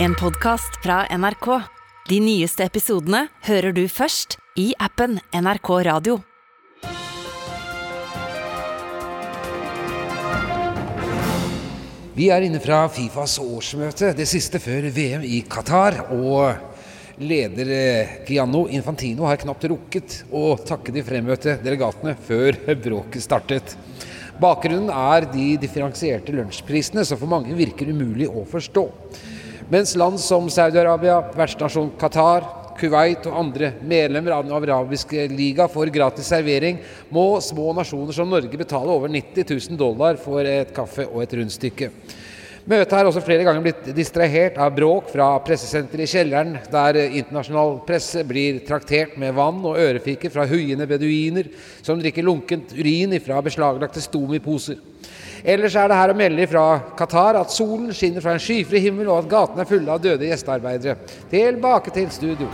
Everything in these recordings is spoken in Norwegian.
En podkast fra NRK. De nyeste episodene hører du først i appen NRK Radio. Vi er inne fra Fifas årsmøte, det siste før VM i Qatar. Og leder eh, Gianno Infantino har knapt rukket å takke de fremmøtte delegatene før bråket startet. Bakgrunnen er de differensierte lunsjprisene, som for mange virker umulig å forstå. Mens land som Saudi-Arabia, vertsnasjon Qatar, Kuwait og andre medlemmer av den arabiske liga får gratis servering, må små nasjoner som Norge betale over 90 000 dollar for et kaffe og et rundstykke. Møtet er også flere ganger blitt distrahert av bråk fra pressesenteret i kjelleren, der internasjonal presse blir traktert med vann og ørefiker fra huiende beduiner som drikker lunkent urin fra beslaglagte Stomi-poser. Ellers er det her å melde fra Qatar at solen skinner fra en skyfri himmel, og at gatene er fulle av døde gjestearbeidere. Tilbake til studio.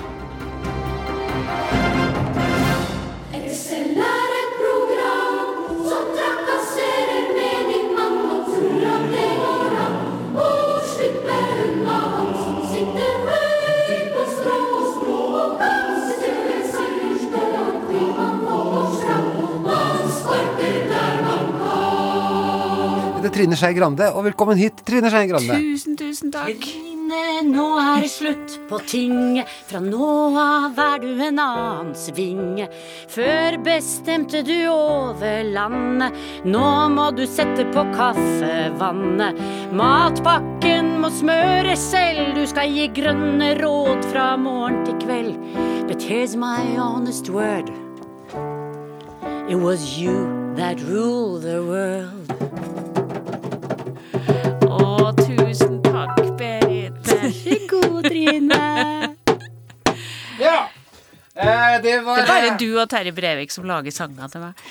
Trine Skei Grande, og velkommen hit, Trine Skei Grande. Tusen, tusen takk. Trine, nå er det slutt på tinget. Fra nå av er du en annens vinge. Før bestemte du over landet. Nå må du sette på kaffevannet. Matpakken må smøres selv. Du skal gi grønne råd fra morgen til kveld. But here's my honest word. It was you that ruled the world. Trine. Ja, eh, det var Det er bare du og Terje Brevik som lager sanger til meg.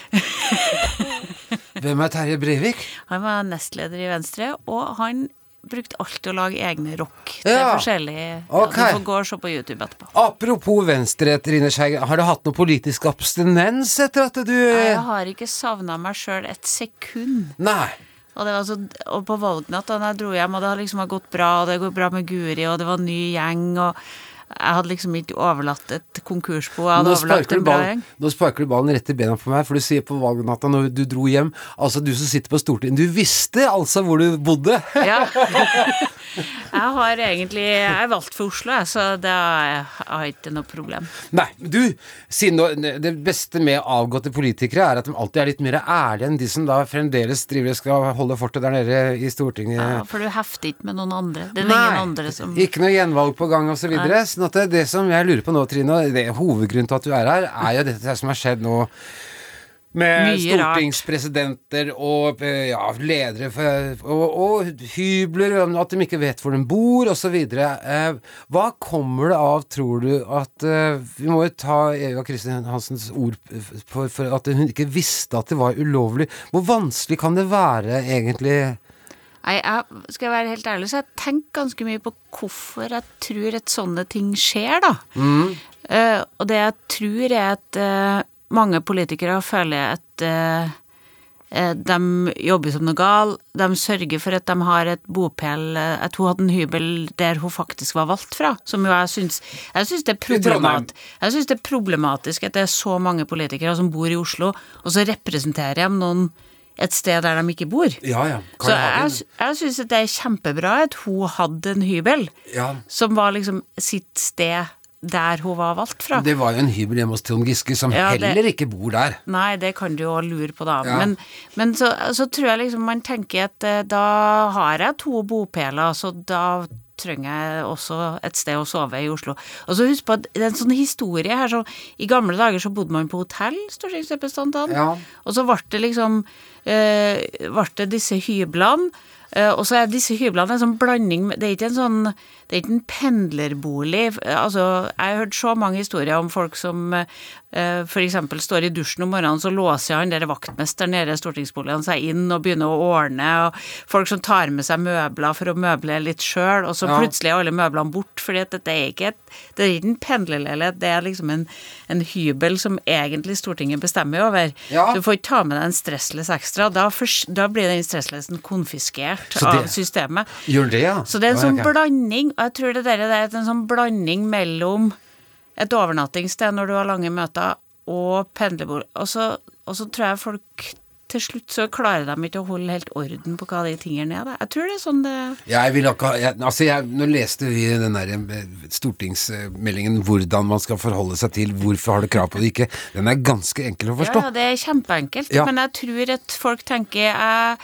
Hvem er Terje Brevik? Han var nestleder i Venstre, og han brukte alltid å lage egne rock til Ja. forskjellige Ok. Du får gå og se på YouTube etterpå. Apropos Venstre, Trine Skei Har du hatt noe politisk abstinens etter at du Jeg har ikke savna meg sjøl et sekund. Nei. Og, det var så, og på valgnatt da jeg dro hjem, og det hadde liksom har gått bra, og det går bra med Guri, og det var ny gjeng, og jeg hadde liksom ikke overlatt et konkursbo. Jeg hadde Nå overlatt en bra gjeng. nå sparker du ballen rett i bena på meg, for du sier på valgnatta når du dro hjem Altså, du som sitter på Stortinget Du visste altså hvor du bodde! Ja. Jeg har egentlig Jeg er valgt for Oslo, jeg, så det har jeg ikke noe problem. Nei, du, det beste med avgåtte politikere er at de alltid er litt mer ærlige enn de som da fremdeles driver og skal holde fortet der nede i Stortinget. Ja, for du hefter ikke med noen andre. Det er Nei, ingen andre som ikke noe gjenvalg på gang og Så videre, sånn at det, det som jeg lurer på nå, Trine, det hovedgrunnen til at du er her, er jo dette som har skjedd nå med Mye stortingspresidenter og eh, ja, ledere og, og hybler, at de ikke vet hvor de bor, osv. Eh, hva kommer det av, tror du, at eh, Vi må jo ta Eva Kristin Hansens ord for, for at hun ikke visste at det var ulovlig. Hvor vanskelig kan det være, egentlig? Nei, jeg skal jeg være helt ærlig, så jeg tenker ganske mye på hvorfor jeg tror at sånne ting skjer, da. Eh, og det jeg tror er at uh, mange politikere føler at uh, eh, de jobber som noe gal. De sørger for at de har et bopel At hun hadde en hybel der hun faktisk var valgt fra. Som jo jeg syns Jeg syns det, det er problematisk at det er så mange politikere som bor i Oslo, og så representerer de noen et sted der de ikke bor. Ja, ja. Så jeg, jeg syns det er kjempebra at hun hadde en hybel Ja. som var liksom sitt sted der hun var valgt fra. Det var jo en hybel hjemme hos Trond Giske, som Ja, det- heller ikke bor der. Nei, det kan du jo lure på, da. Ja. Men, men så, så tror jeg liksom man tenker at eh, da har jeg to bopeler, så da trenger jeg også et sted å sove i Oslo. Og så husk på at det er en sånn historie her, så i gamle dager så bodde man på hotell, stortingsrepresentantene. Ja. Og så ble det liksom eh, ble det disse hyblene. Eh, og så er disse hyblene en sånn blanding Det er ikke en sånn Det er ikke en pendlerbolig. Altså, jeg har hørt så mange historier om folk som eh, f.eks. står i dusjen om morgenen, så låser han der vaktmesteren nede i stortingsboligen seg inn og begynner å ordne, og folk som tar med seg møbler for å møble litt sjøl, og så Ja. plutselig er alle møblene bort, fordi at dette er ikke et, det er ikke en pendlerleilighet, det er liksom en, en hybel som egentlig Stortinget bestemmer over. Ja. Du får ikke ta med deg en stressless ekstra, da, for, da blir den stresslessen konfiskert Så det- av systemet. Gjør det, ja? Så det er en sånn okay. blanding, og jeg tror det der det er en sånn blanding mellom et overnattingssted når du har lange møter, og pendlerbord. Og så, og så tror jeg folk til slutt så klarer de ikke å holde helt orden på hva de tingene er. da. Jeg tror det er sånn det Jeg vil ikke ha Altså, jeg, nå leste vi den der eh, stortingsmeldingen hvordan man skal forholde seg til hvorfor har du krav på det ikke. Den er ganske enkel å forstå. Ja, ja, det er kjempeenkelt, Ja. men jeg tror at folk tenker jeg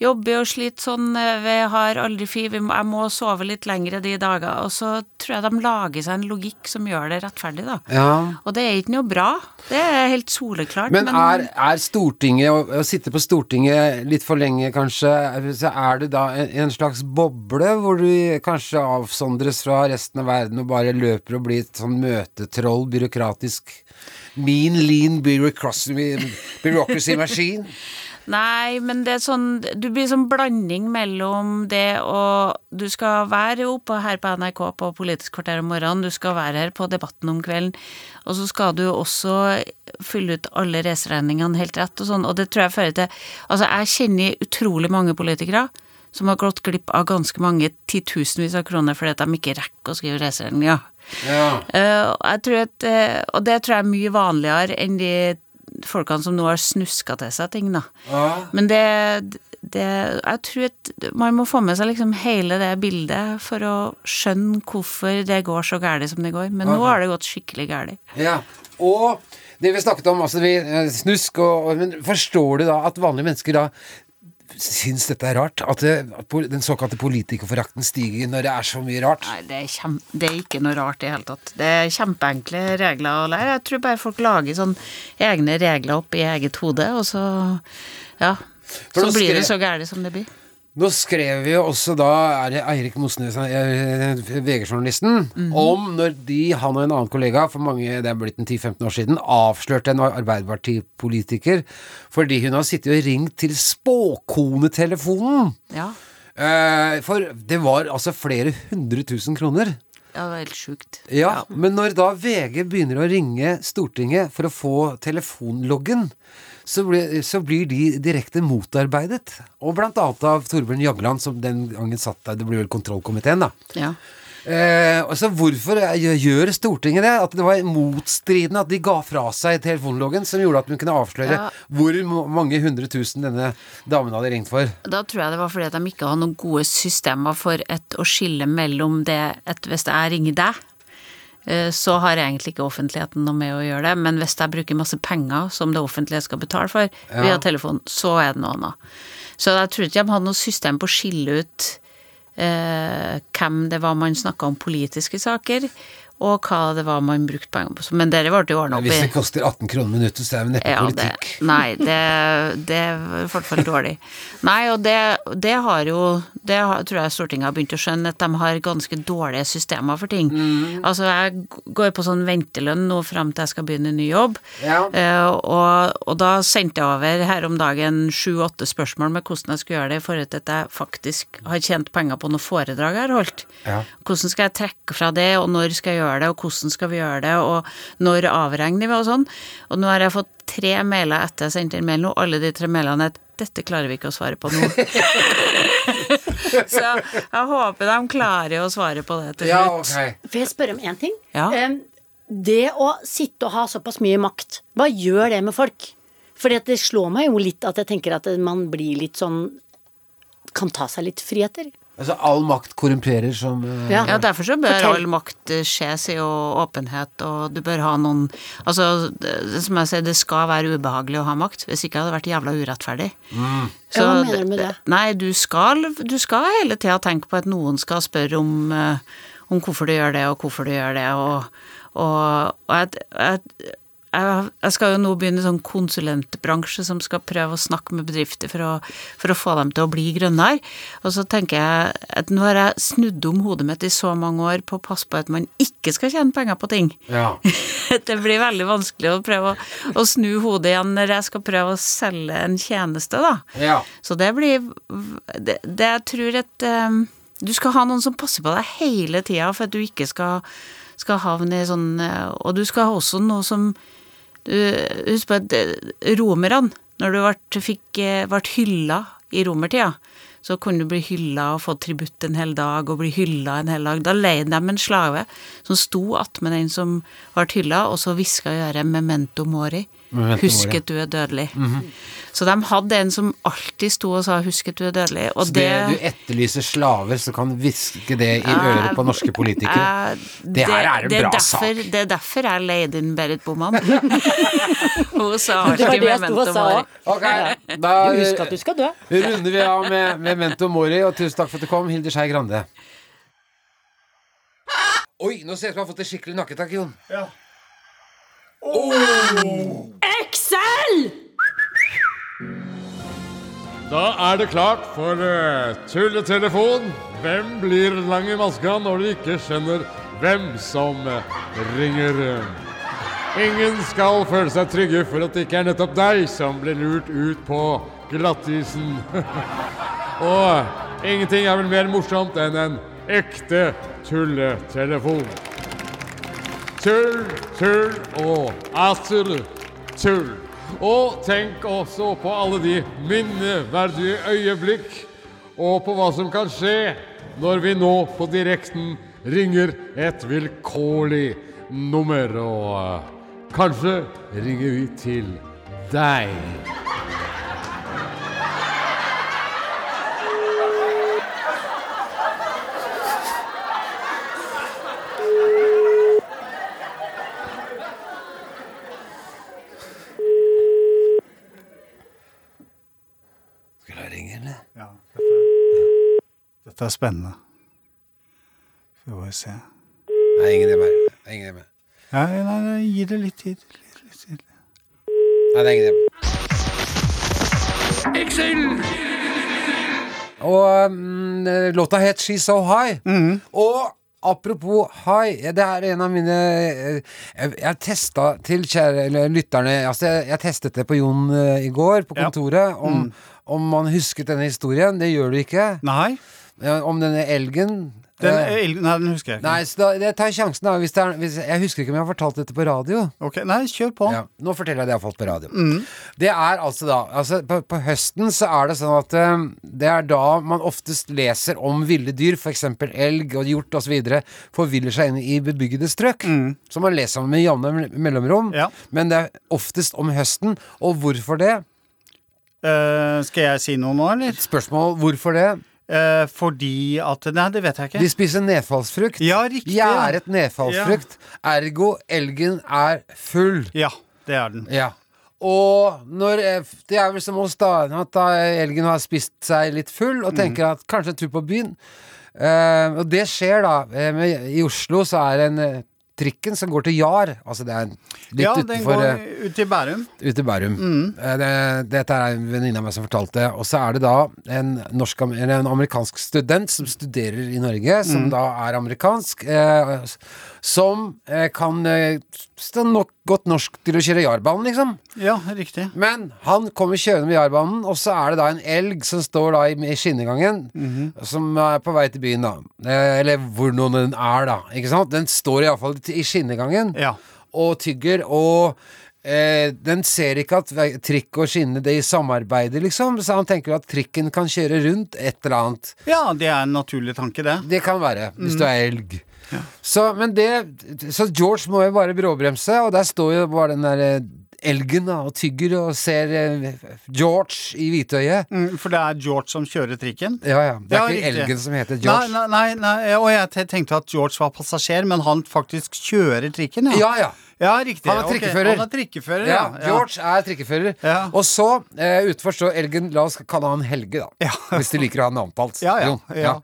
jobber og sliter sånn, eh, vi har aldri fri, vi må, jeg må sove litt lengre de dager, og så tror jeg de lager seg en logikk som gjør det rettferdig, da. Ja. Og det er ikke noe bra. Det er helt soleklart. Men er, er Stortinget, å, å sitte på Stortinget litt for lenge kanskje, så er det da en, en slags boble hvor du kanskje avsondres fra resten av verden og bare løper og blir et sånn møtetroll, byråkratisk Mean, lean bureaucracy, bureaucracy machine? Nei, men det er sånn Du blir sånn blanding mellom det og Du skal være oppe her på NRK på Politisk kvarter om morgenen, du skal være her på Debatten om kvelden, og så skal du også fylle ut alle reiseregningene helt rett og sånn, og det tror jeg fører til Altså, jeg kjenner utrolig mange politikere som har gått glipp av ganske mange titusenvis av kroner fordi at de ikke rekker å skrive reiseregninger. Ja. Uh, jeg tror at, uh, og det tror jeg er mye vanligere enn de folkene som nå har snuska til seg ting, da. Ja. Men det, det Jeg tror at man må få med seg liksom hele det bildet for å skjønne hvorfor det går så galt som det går. Men nå har det gått skikkelig galt. Ja, og det vi snakket om, altså vi, eh, snusk og, og Men forstår du da at vanlige mennesker da syns dette er rart? At, det, at den såkalte politikerforakten stiger når det er så mye rart? Nei, det er, kjem, det er ikke noe rart i det hele tatt. Det er kjempeenkle regler å lære. Jeg tror bare folk lager sånn egne regler opp i eget hode, og så Ja. For Så blir det så gærent som det blir. Nå skrev vi jo også da er det Eirik Mosnes, eh, VG-journalisten, om når de, han og en annen kollega, for mange, det er blitt en 10-15 år siden, avslørte en Arbeiderpartipolitiker fordi hun har sittet og ringt til spåkonetelefonen. Ja. Eh, for det var altså flere hundre tusen kroner. Ja, det var helt sjukt. Ja, men når da VG begynner å ringe Stortinget for å få telefonloggen, så blir, så blir de direkte motarbeidet. Og blant annet av Torbjørn Jagland, som den gangen satt der, det blir vel kontrollkomiteen, da. Ja. Eh, altså hvorfor gjør Stortinget det? At det var motstridende at de ga fra seg telefonloggen som gjorde at hun kunne avsløre Ja. hvor mange hundre tusen denne damen hadde ringt for. Da tror jeg det var fordi at de ikke har noen gode systemer for et, å skille mellom det at hvis jeg ringer deg, så har egentlig ikke offentligheten noe med å gjøre det, men hvis jeg bruker masse penger som det offentlige skal betale for via telefon, så er det noe annet. Så jeg tror ikke de hadde noe system på å skille ut eh, hvem det var man snakka om politiske saker, og hva det var man brukte penger på. Men dere ble jo ordna opp Hvis det koster 18 kroner minuttet, så er det neppe Ja, det, nei, det, det er i hvert fall dårlig. Nei, og det, det har jo Det har, tror jeg Stortinget har begynt å skjønne, at de har ganske dårlige systemer for ting. Mm. Altså, jeg går på sånn ventelønn nå fram til jeg skal begynne en ny jobb. Ja. Eh, og, og da sendte jeg over her om dagen sju-åtte spørsmål med hvordan jeg skulle gjøre det i forhold til at jeg faktisk har tjent penger på noe foredrag jeg har holdt. Ja. Hvordan skal jeg trekke fra det, og når skal jeg gjøre det, og hvordan skal vi gjøre det, og når avregner vi, og sånn. Og nå har jeg fått tre mailer etter jeg sendte inn mail nå, alle de tre mailene er dette klarer vi ikke å svare på nå. Så jeg håper de klarer å svare på det til Ja, slutt. ok. Får jeg spørre om én ting? Ja. Det å sitte og ha såpass mye makt, hva gjør det med folk? For det slår meg jo litt at jeg tenker at man blir litt sånn Kan ta seg litt friheter. Altså, all makt korrumperer som eh, Ja. Ja, derfor så bør Fortell. all makt skje, skjes i og åpenhet, og du bør ha noen Altså, det, som jeg sier, det skal være ubehagelig å ha makt, hvis ikke hadde det vært jævla urettferdig. Ja, hva mener du med det? Nei, du skal, du skal hele tida tenke på at noen skal spørre om, eh, om hvorfor du gjør det, og hvorfor du gjør det, og, og, og jeg, jeg, jeg, skal jo nå begynne i sånn konsulentbransje som skal prøve å snakke med bedrifter for å, for å få dem til å bli grønnere. Og så tenker jeg at nå har jeg snudd om hodet mitt i så mange år på å passe på at man ikke skal tjene penger på ting. Ja. Det blir veldig vanskelig å prøve å, å snu hodet igjen når jeg skal prøve å selge en tjeneste, da. ja. Så det blir Det, det jeg tror at um, du skal ha noen som passer på deg hele tida for at du ikke skal, skal havne i sånn uh, Og du skal ha også noe som du, Husk på at uh, romerne Når du ble, fikk, eh, hylla i romertida, så kunne du bli hylla og få tributt en hel dag og bli hylla en hel dag. Da leide de en slave som sto attmed den som ble hylla, og så hviska i øret 'memento mori'. Memento mori. Husk at du er dødelig. Så de hadde en som alltid sto og sa 'husket du er dødelig'. Og Så det, du etterlyser slaver som kan hviske det i øret på norske politikere. Uh, Det her er en det bra derfor, sak. Det er derfor jeg leide inn Berit Boman. Hun sa Det alltid memento mori. Ok, da Husk at du skal dø. runder vi av med Memento Mori, og tusen takk for at du kom, Hilde Skei Grande. Oi, nå ser jeg ut som jeg har fått et skikkelig nakketak, Jon. Excel! Da er det klart for uh, tulletelefon. Hvem blir lang i maska når de ikke skjønner hvem som eh, ringer? Ingen skal føle seg trygge for at det ikke er nettopp deg som blir lurt ut på glattisen. Og ingenting er vel mer morsomt enn en ekte tulletelefon. Tull, tull og atter tull. Og tenk også på alle de minneverdige øyeblikk, og på hva som kan skje når vi nå på direkten ringer et vilkårlig nummer. Og eh, kanskje ringer vi til deg. Skal jeg ringe, eller? Ja, dette, dette er spennende. Får vi se. Nei, ingen hjemme. her. Det er Ingen hjemme. Ja, nei, nei, gi det litt tid. Litt, litt tid. Nei, det er ingen hjemme. Og mm, låta het She's So High. Og apropos high, det er en av mine eh, Jeg, jeg testa til kjære eller lytterne Altså, jeg, jeg testet det på Jon uh, i går, på Ja. mm. om, om man husket denne historien. Det gjør du ikke. Nei, Om denne elgen. den, elgen, nei, den husker jeg ikke. Nei, så da, jeg tar sjansen, da. Hvis det er, hvis, jeg husker ikke om jeg har fortalt dette på radio. Ok, Nei, kjør på. Ja, nå forteller jeg det jeg har fått på radio. Det er altså da altså på, på høsten så er det sånn at eh, det er da man oftest leser om ville dyr, f.eks. elg og hjort osv., forviller seg inn i bebygde strøk. Som man leser om med jevne mellomrom. Ja. Men det er oftest om høsten. Og hvorfor det? Uh, skal jeg si noe nå, eller? Spørsmål hvorfor det? Eh, fordi at Nei, det vet jeg ikke. De spiser nedfallsfrukt. Ja, riktig, ja. Gjæret nedfallsfrukt. Ergo elgen er full. Ja, det er den. Ja. Og når eh, Det er vel som hos da, at da elgen har spist seg litt full og tenker at kanskje en tur på byen. Eh, og det skjer da. eh, I Oslo så er det en eh, trikken som går til Jar. Altså det er litt ja, den går eh, ut til Bærum. Ut i Bærum. Mm. Det, dette er en venninne av meg som fortalte. Og så er det da en, norsk, eller en amerikansk student som studerer i Norge, som da er amerikansk, eh, som eh, kan eh, stå nok godt norsk til å kjøre Jarbanen, liksom. Ja, riktig. Men han kommer kjørende med Jarbanen, og så er det da en elg som står da i, i skinnegangen, som er på vei til byen, da. Eh, eller hvor nå den er, da. Ikke sant? Den står iallfall i skinnegangen Ja. og tygger, og eh, den ser ikke at trikk og skinne det i samarbeider, liksom, så han tenker at trikken kan kjøre rundt et eller annet. ja, det er en naturlig tanke, det. Det kan være, hvis du er elg. Så, men det, så George må jo bare bråbremse, og der står jo bare den der eh, elgen da, og tygger og ser eh, George i hvitøyet. Mm, for det er George som kjører trikken. Ja, ja. Det er Ja, ikke elgen som heter George. Nei, nei, nei, nei, og jeg tenkte at George var passasjer, men han faktisk kjører trikken, ja. Ja, ja. Ja, riktig. Han er ok, trikkefører. Han er trikkefører, Ja, ja. George er trikkefører. Ja. Og så, uh, utenfor står elgen La oss kalle han Helge, da. Ja. Hvis du liker å ha. Ja, ja, Jon. ja.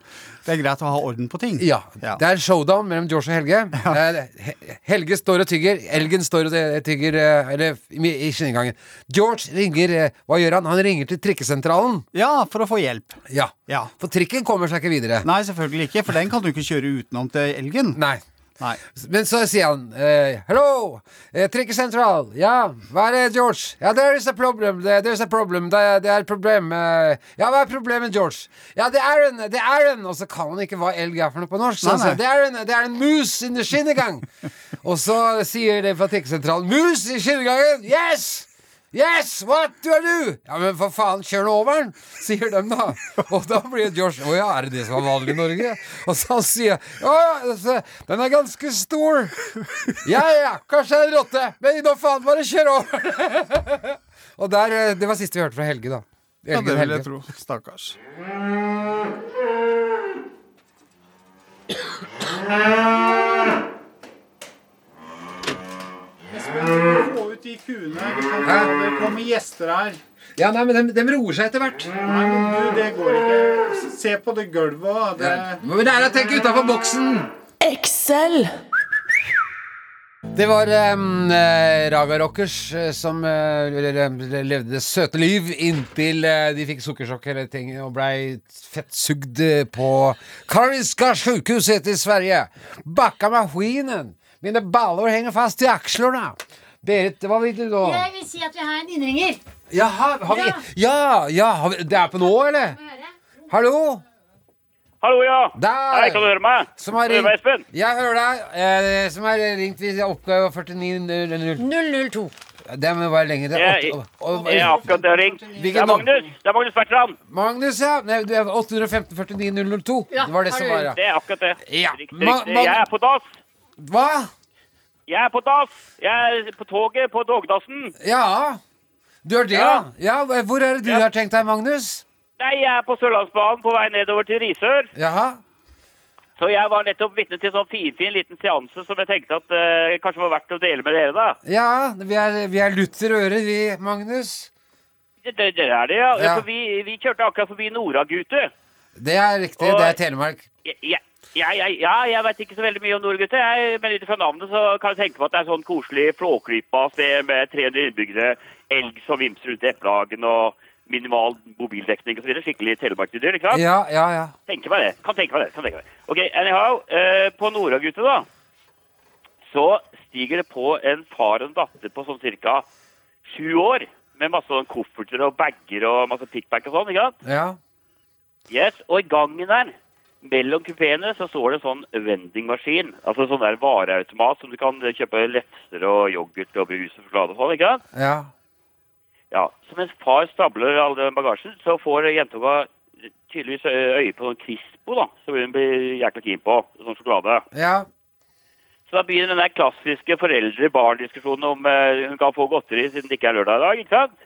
Det er greit å ha orden på ting. Ja. Det er showdown mellom George og Helge. Eh, Helge står og tygger. Elgen står og tygger eh, Eller i skinnegangen. George ringer eh, Hva gjør han? Han ringer til trikkesentralen. Ja, for å få hjelp. Ja. Ja. For trikken kommer seg ikke videre. Nei, selvfølgelig ikke, for den kan du ikke kjøre utenom til elgen. Nei. Nei. Men så sier han eh, Hello, eh, trikkesentral. Ja, hva er det, George? Ja, there is a problem. There is a problem. Det, det er et problem. eh, ja, hva er problemet, George? Ja, det er en, det er en Og så kan han ikke hva elg er for noe på norsk. Så Nei, nei. det er en, det er en mus the skinnegang. og så sier det fra trikkesentralen Mus i skinnegangen! Yes! Yes, what gjør du? Ja, men for faen, kjør nå over den, sier de da. Og da blir Josh Å ja, er det det som er vanlig i Norge? Og så han sier Å, ja, altså, den er ganske stor. Ja ja, kanskje det er en rotte, men nå faen, bare kjør over den. Og der, eh, det var siste vi hørte fra Helge, da. Ja, det vil jeg tro. Stakkars. Ut de kuene. Hæ? Det kommer gjester her. Ja, nei, men de, de roer seg etter hvert. Nei, men du, det går ikke. Se på det gulvet Det... Ja. Men det er å tenke utafor boksen. Excel. Det var um, Raga Rockers eh, som uh, levde det søte liv inntil uh, de fikk sukkersjokk hele ting og blei fettsugd på Karinska sjukehuset i Sverige. Bakka maskinen! Mine baller henger fast i akslene. Berit, hva vil du da? Jeg vil si at vi har en innringer. Jaha, har vi Ja, ja, har vi, det er på nå, eller? Hallo? Hallo, ja. Der! Hei, kan du høre meg? Som har Hører meg, ringt Espen? Jeg hører deg. Eh, som har ringt ved oppgave 4900. 002. Det må være lenger. Det er Jeg, jeg har akkurat ringt. Det er? Magnus. Det er Magnus Bertrand. Magnus, ja. Nei, du er 815 49 002. Ja, det var det som var, ja. Det er akkurat det. Ja. Riktig, Ma- riktig. Jeg er på dass. Hva? Jeg er på dass. Jeg er på toget på Dogdassen. Ja. Du er det, ja? ja. Hvor er det du Ja. har tenkt deg, Magnus? Nei, jeg er på Sørlandsbanen på vei nedover til Risør. Jaha. Så jeg var nettopp vitne til en sånn finfin liten seanse som jeg tenkte at uh, kanskje var verdt å dele med dere, da. Ja, vi er, vi er lutter Øre, vi, Magnus. Det, det, det er det, ja. Ja. For vi, vi kjørte akkurat forbi Noragute. Det er riktig. Og- Det er Telemark. Ja, ja, ja, ja, ja, jeg vet ikke så veldig mye om Noragute, jeg, men ut fra navnet så kan jeg tenke på at det er sånn koselig flåklypa sted med 300 innbyggere, elg som vimser rundt i eplehagen og minimal mobildekning osv. Skikkelig telemarkedyr, ikke sant? Ja, ja, ja. Tenker meg det. Kan tenke meg det. kan tenke meg det. Ok, anyhow, eh, på Noragute da, så stiger det på en far og en datter på sånn cirka sju år, med masse sånn kofferter og bager og masse pickback og sånn, ikke sant? ja. Yes, og i gangen der, mellom kupeene, så står det en sånn vendingmaskin. Altså sånn der vareautomat som du kan kjøpe lefser og yoghurt og brus og sjokolade og sånn, ikke sant? ja. Ja, så mens far stabler all den bagasjen, så får jentunga tydeligvis øye på sånn Crispo, da, som hun blir jækla keen på, sånn sjokolade. ja. Så da begynner den der klassiske foreldre-barn-diskusjonen om eh, hun kan få godteri siden det ikke er lørdag i dag, ikke sant?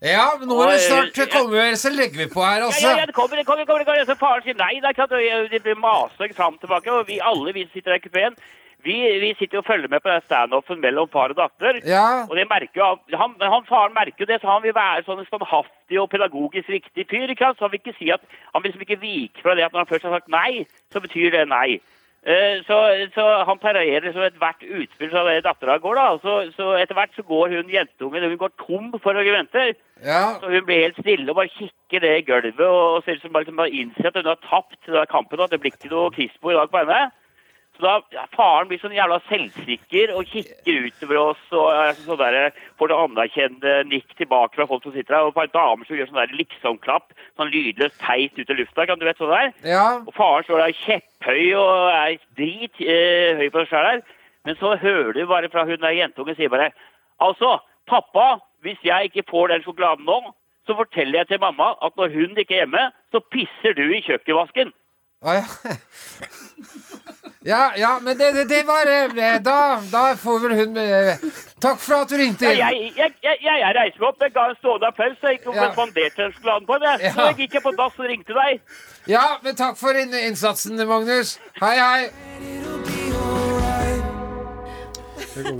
Ja, men nå er det snart kommer, så legger vi på her, Ja, altså. ja, ja, det kommer, det kommer, det kommer, det kommer. Så faren sier nei, da, ikke sant? Og det masing fram og tilbake, og vi alle vi sitter i kupeen, vi, vi sitter og følger med på standupen mellom far og datter. Ja. Og det merker jo, han, han faren merker jo det, så han vil være sånn standhaftig og pedagogisk riktig fyr, ikke? Så han vil ikke si at, han vil liksom ikke vike fra det at når han først har sagt nei, så betyr det nei. Eh, så, så han parerer liksom ethvert utspill fra dattera går da, så, så etter hvert så går hun jentungen, hun går tom for argumenter. Ja. Så hun blir helt stille og bare kikker ned i gulvet og ser ut som hun bare innser at hun har tapt kampen, og at det blir ikke noe Crispo i dag på henne. Så da ja, faren blir sånn jævla selvsikker og kikker utover oss og er sånn der, får det anerkjennende nikk tilbake fra folk som sitter der. og et par damer som gjør sånn der liksom-klapp, sånn lydløst teit ut i lufta, kan du vet sånn der? Ja. Og faren står der kjepphøy og er drit eh, høy på seg sjøl her. Men så hører du bare fra hun der jentungen sier bare Altså, pappa, hvis jeg ikke får den sjokoladen nå, så forteller jeg til mamma at når hun ikke er hjemme, så pisser du i kjøkkenvasken. Ah, ja. ja, ja, men det, det, det var eh, Da, da får vel hun eh, Takk for at du ringte inn. jeg, jeg, jeg, jeg, reiser meg opp, jeg ga en stående applaus, jeg gikk og Ja. responderte den sjokoladen på henne. Ja. Så jeg gikk jeg på dass og ringte deg. Ja, men takk for innsatsen, Magnus. Hei, hei.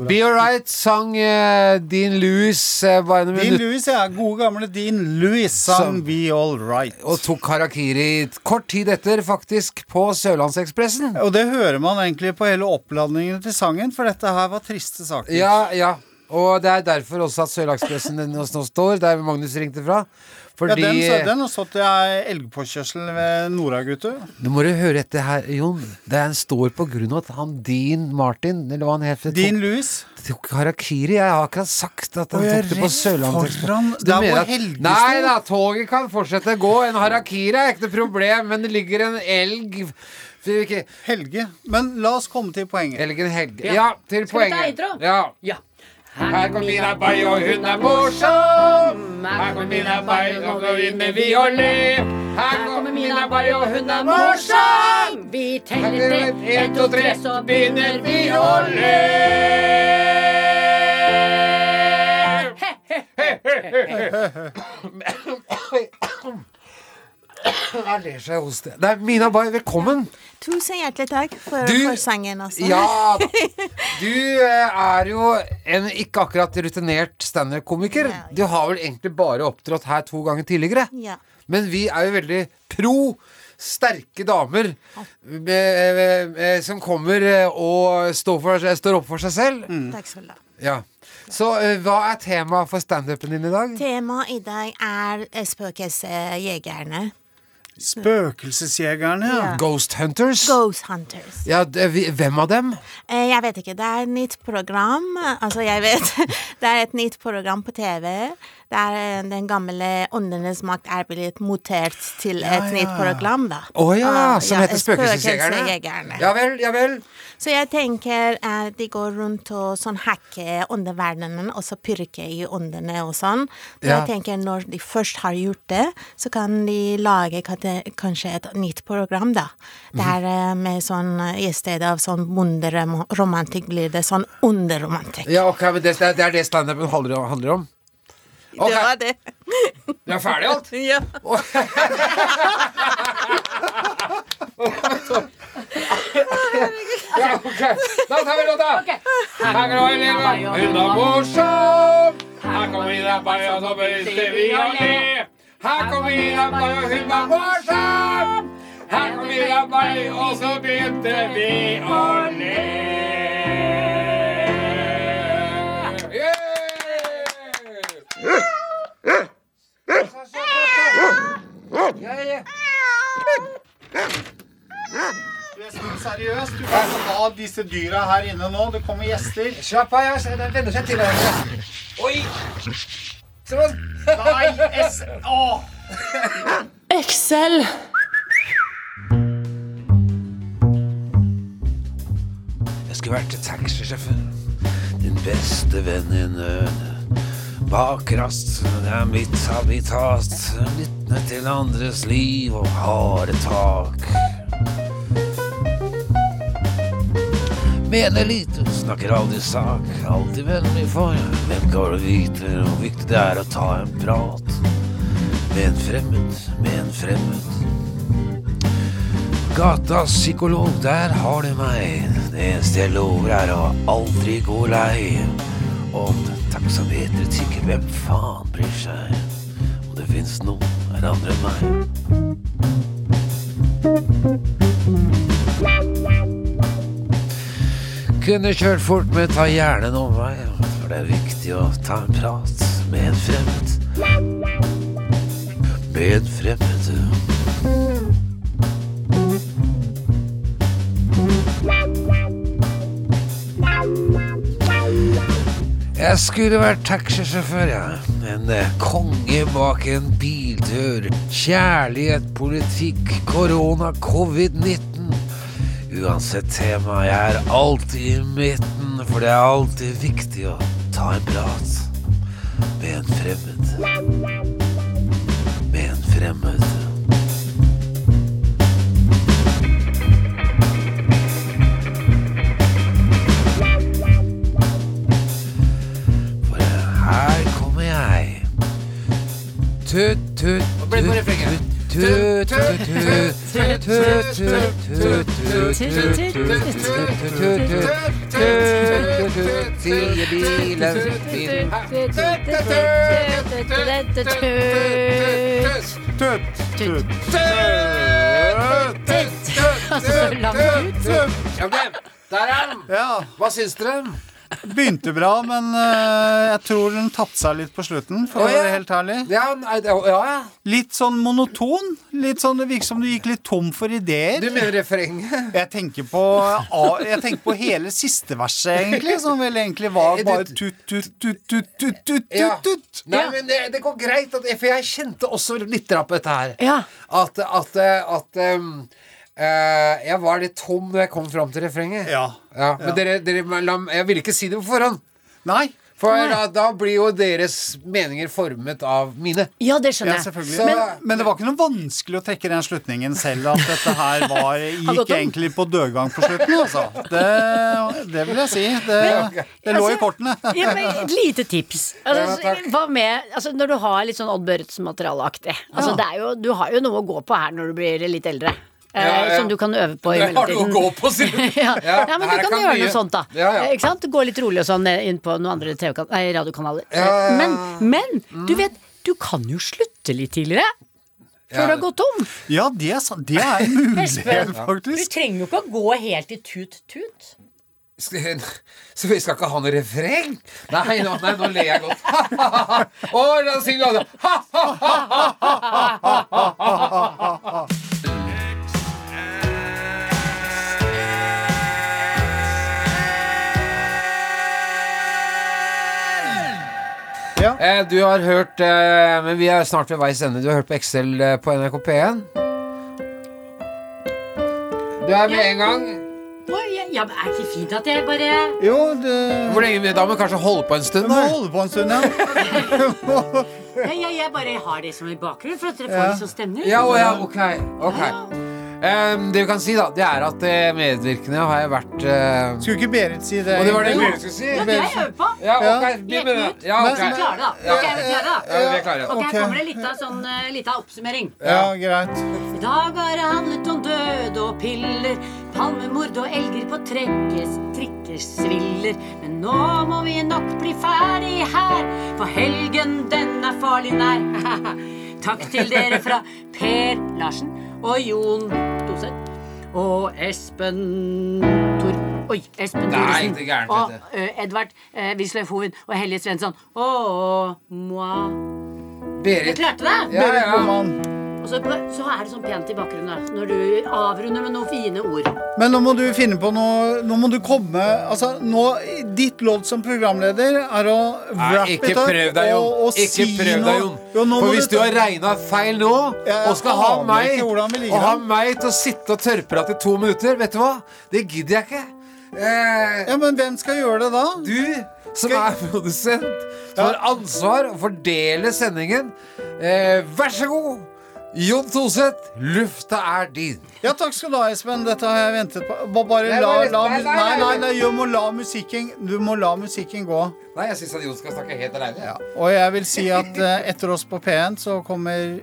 Be Alright sang uh, Dean Lewis uh, bare noen Dean minutter Lewis, ja. Gode gamle Dean Lewis sang Be All Right. og tok harakiri kort tid etter, faktisk, på Sørlandsekspressen. Og det hører man egentlig på hele oppladningen til sangen, for dette her var triste saker. Ja, ja. Og det er derfor også at Sørlandspressen nå står, der Magnus ringte fra. Ja, Fordi den, så- den har stått i ei elgpåkjørsel ved Nordagutu. Nå må du høre etter her, Jon. Den står på grunn av at han Dean Martin, eller hva han heter, Dean Louis? Tok harakiri. Jeg har akkurat sagt at han Og tok det på er Så Helge Nei da, toget kan fortsette å gå. En harakiri er ikke noe problem, men det ligger en elg Helge. Men la oss komme til poenget. Elgen Helge. Ja, til Skal vi ta poenget. intro? Ja. Ja. Her kommer Mina Bay, og hun er morsom. Her kommer Mina Bay, og nå begynner vi å le. Her kommer Mina Bay, og hun er morsom. Vi teller til én, to, tre, så begynner vi å le. Jeg ler seg hos det. Det er Mina Bay, velkommen. Tusen hjertelig takk for, Du- for sangen også. Ja da. Du eh, er jo en ikke akkurat rutinert standup-komiker. Du har vel egentlig bare opptrådt her to ganger tidligere. Ja. Men vi er jo veldig pro sterke damer med, med, med, som kommer eh, og står, for, står opp for seg selv. Takk skal du ha. Ja. Så eh, hva er temaet for standupen din i dag? Temaet i dag er spøkelsesjegerne. Spøkelsesjegerne, ja. Ja. Ghost Hunters? Ghost Hunters. Ja, det, hvem av dem? Eh, Jeg vet ikke. Det er et nytt program. Altså, jeg vet Det er et nytt program på TV. Der eh, den gamle Åndenes makt er blitt mutert til et ja. nytt program, da. Å ja, Ah, som heter Spøkelsesjegerne? Ja vel, ja vel. Så jeg tenker eh, de går rundt og sånn hacker åndeverdenen, og så pirker i åndene og sånn. Så Ja. jeg tenker når de først har gjort det, så kan de lage kanskje et nytt program, da. Der eh, med sånn i stedet av sånn bonderomantikk blir det sånn underromantikk. Ja, ok, men det, det er det standupen handler om? Ok, Det var det. Du er ferdig alt? Ja. Ja, ok. Da tar vi låta. Her kommer vi hun morsom. Her kommer Ina Bay, og så begynner vi le. Her kommer Ina Bay, og hun var morsom. Her kommer Ina Bay, og så begynte vi å le. Seriøst, du kan ikke ha disse dyra her inne nå. Det kommer gjester. Slapp av, jeg Den venner seg til deg. Oi! Sånn. Nei, S... Å! Excel. Jeg skulle vært taxisjåfør. Din beste venninne. bakrast. det er mitt habitat. Lyttende til andres liv og harde tak. Mener lite, snakker aldri sak. Alltid vennlig for hvem går og vite hvor viktig det er å ta en prat. Med en fremmed, med en fremmed. Gatas psykolog, der har du meg. Det eneste jeg lover er å aldri gå lei. Om taksameteret tikker, hvem faen bryr seg? Om det fins noen er andre enn meg. Kunne kjørt fort, men ta gjerne en omvei. For det er viktig å ta en prat med en fremmed. Med en fremmed. Jeg skulle vært taxisjåfør, ja. En eh, konge bak en bildør. Kjærlighet, politikk, korona, covid-19. Uansett tema, jeg er alltid i midten, for det er alltid viktig å ta en prat med en fremmed. Med en fremmed. For her kommer jeg. Tut, tut? Tut, tut, tut, tut, tut, tut, tut, tut, Sier bilen min. Der er han! Hva syns dere? Begynte bra, men uh, jeg tror den tapte seg litt på slutten, for Å, å ja. være helt ærlig. Ja, ja, ja. Litt sånn monoton. Litt sånn, Det virker som du gikk litt tom for ideer. Du mener refrenget? Jeg tenker på, jeg tenker på hele siste verset, egentlig, som vel egentlig var bare tut, tut, tut, tut, tut, tut, Ja. tut, tut. Nei, men det, det går greit, at, for jeg kjente også litt på dette her. Ja. At, at, at um, eh, jeg var litt tom når jeg kom fram til refrenget. Ja. Ja, men Dere, dere, la- jeg ville ikke si det på forhånd. Nei. For da, da blir jo deres meninger formet av mine. Ja, det Ja, skjønner jeg. selvfølgelig. Så- men, men det var ikke noe vanskelig å trekke den slutningen selv, at dette her var, gikk egentlig på dødgang på slutten, altså. Det, det vil jeg si. Det, det lå i kortene. Ja, men et lite tips. Altså, Ja, hva med, altså, når du har litt sånn Odd Børretzen-materialeaktig altså, det er jo, Du har jo noe å gå på her når du blir litt eldre. Eh, Ja, ja. Som du kan øve på i Det har du å mellomtiden. gå på, sier du. ja. Ja, ja, men her du kan, kan gjøre mye. noe sånt, da. Ja, ja. Eh, Ikke sant? Gå litt rolig og sånn eh, inn på noen andre nei, radiokanaler. Ja, ja, ja. Men, men du vet, du kan jo slutte litt tidligere. Før Ja. du har gått tom. Ja, det er, det er en mulighet, Du trenger jo ikke å gå helt i tut-tut. Så vi skal ikke ha noe refreng? Nei, nå, nei, nå ler jeg godt. Å, la oss synge alle. Eh, Du har hørt eh, Men vi er snart ved veis ende. Du har hørt på Excel eh, på NRK P1. Du er med en gang. Ja, ja, men er det ikke fint at jeg bare Jo, det Hvor lenge Da må vi kanskje holde på en stund. Da. holde på en stund, ja. ja, ja, Jeg bare har det som en bakgrunn, for at dere får Ja. litt sånn stemning. Ja, å, ja, ok, ok. Em, det vi kan si, da, det er at eh, medvirkende har jeg vært uh... Skulle ikke Berit si det? Og det var det? Berit skulle si? Ja, det jeg øver på. Ja, okay. Ja. begynn med det. Ja, Men, klare, da. Ja. Ok, er vi klare, da? Ja, vi er klare. Ok. Her kommer det litt av sånn uh, lita oppsummering. Ja, greit. I dag har det handlet om død og piller, palmemord og elger på trekkes, sviller Men nå må vi nok bli ferdig her, for helgen den er farlig nær. Takk til dere fra Per Larsen og Jon Doseth. Og Espen Tor... Oi, Espen Thoresen. Og eh, Edvard uh, Wisløff Hoven og Helje Svensson. Og moi. Berit. Du klarte det! Ja, Berit ja. Og så, så er det sånn pent i bakgrunnen når du avrunder med noen fine ord. Men nå må du finne på noe Nå må du komme Altså, nå Ditt lodd som programleder er å wrap ikke it up prøv deg, Jon. og, og Ikke si prøv deg, Jon. Jo, For hvis du har regna feil nå, Jeg og skal ha meg Og ha meg til å sitte og tørrprate i to minutter, vet du hva? Det gidder jeg ikke. Eh, Ja, men hvem skal gjøre det da? du som er produsent, som har ansvar å fordele sendingen. Eh, vær så god, Jon Toseth. Lufta er din. Ja, takk skal du ha, Espen. Dette har jeg ventet på. Bare la, la nei, nei, Nei, du må la musikken Du må la musikken gå. Nei, jeg syns Jon skal snakke helt aleine. Ja. Og jeg vil si at eh, etter oss på P1 så kommer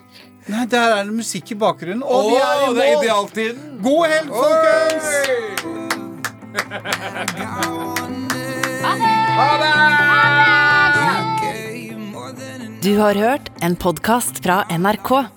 Nei, der er det musikk i bakgrunnen. Og vi er i det er idealtiden. God helg, folkens! Ha det! Du har hørt en podkast fra NRK.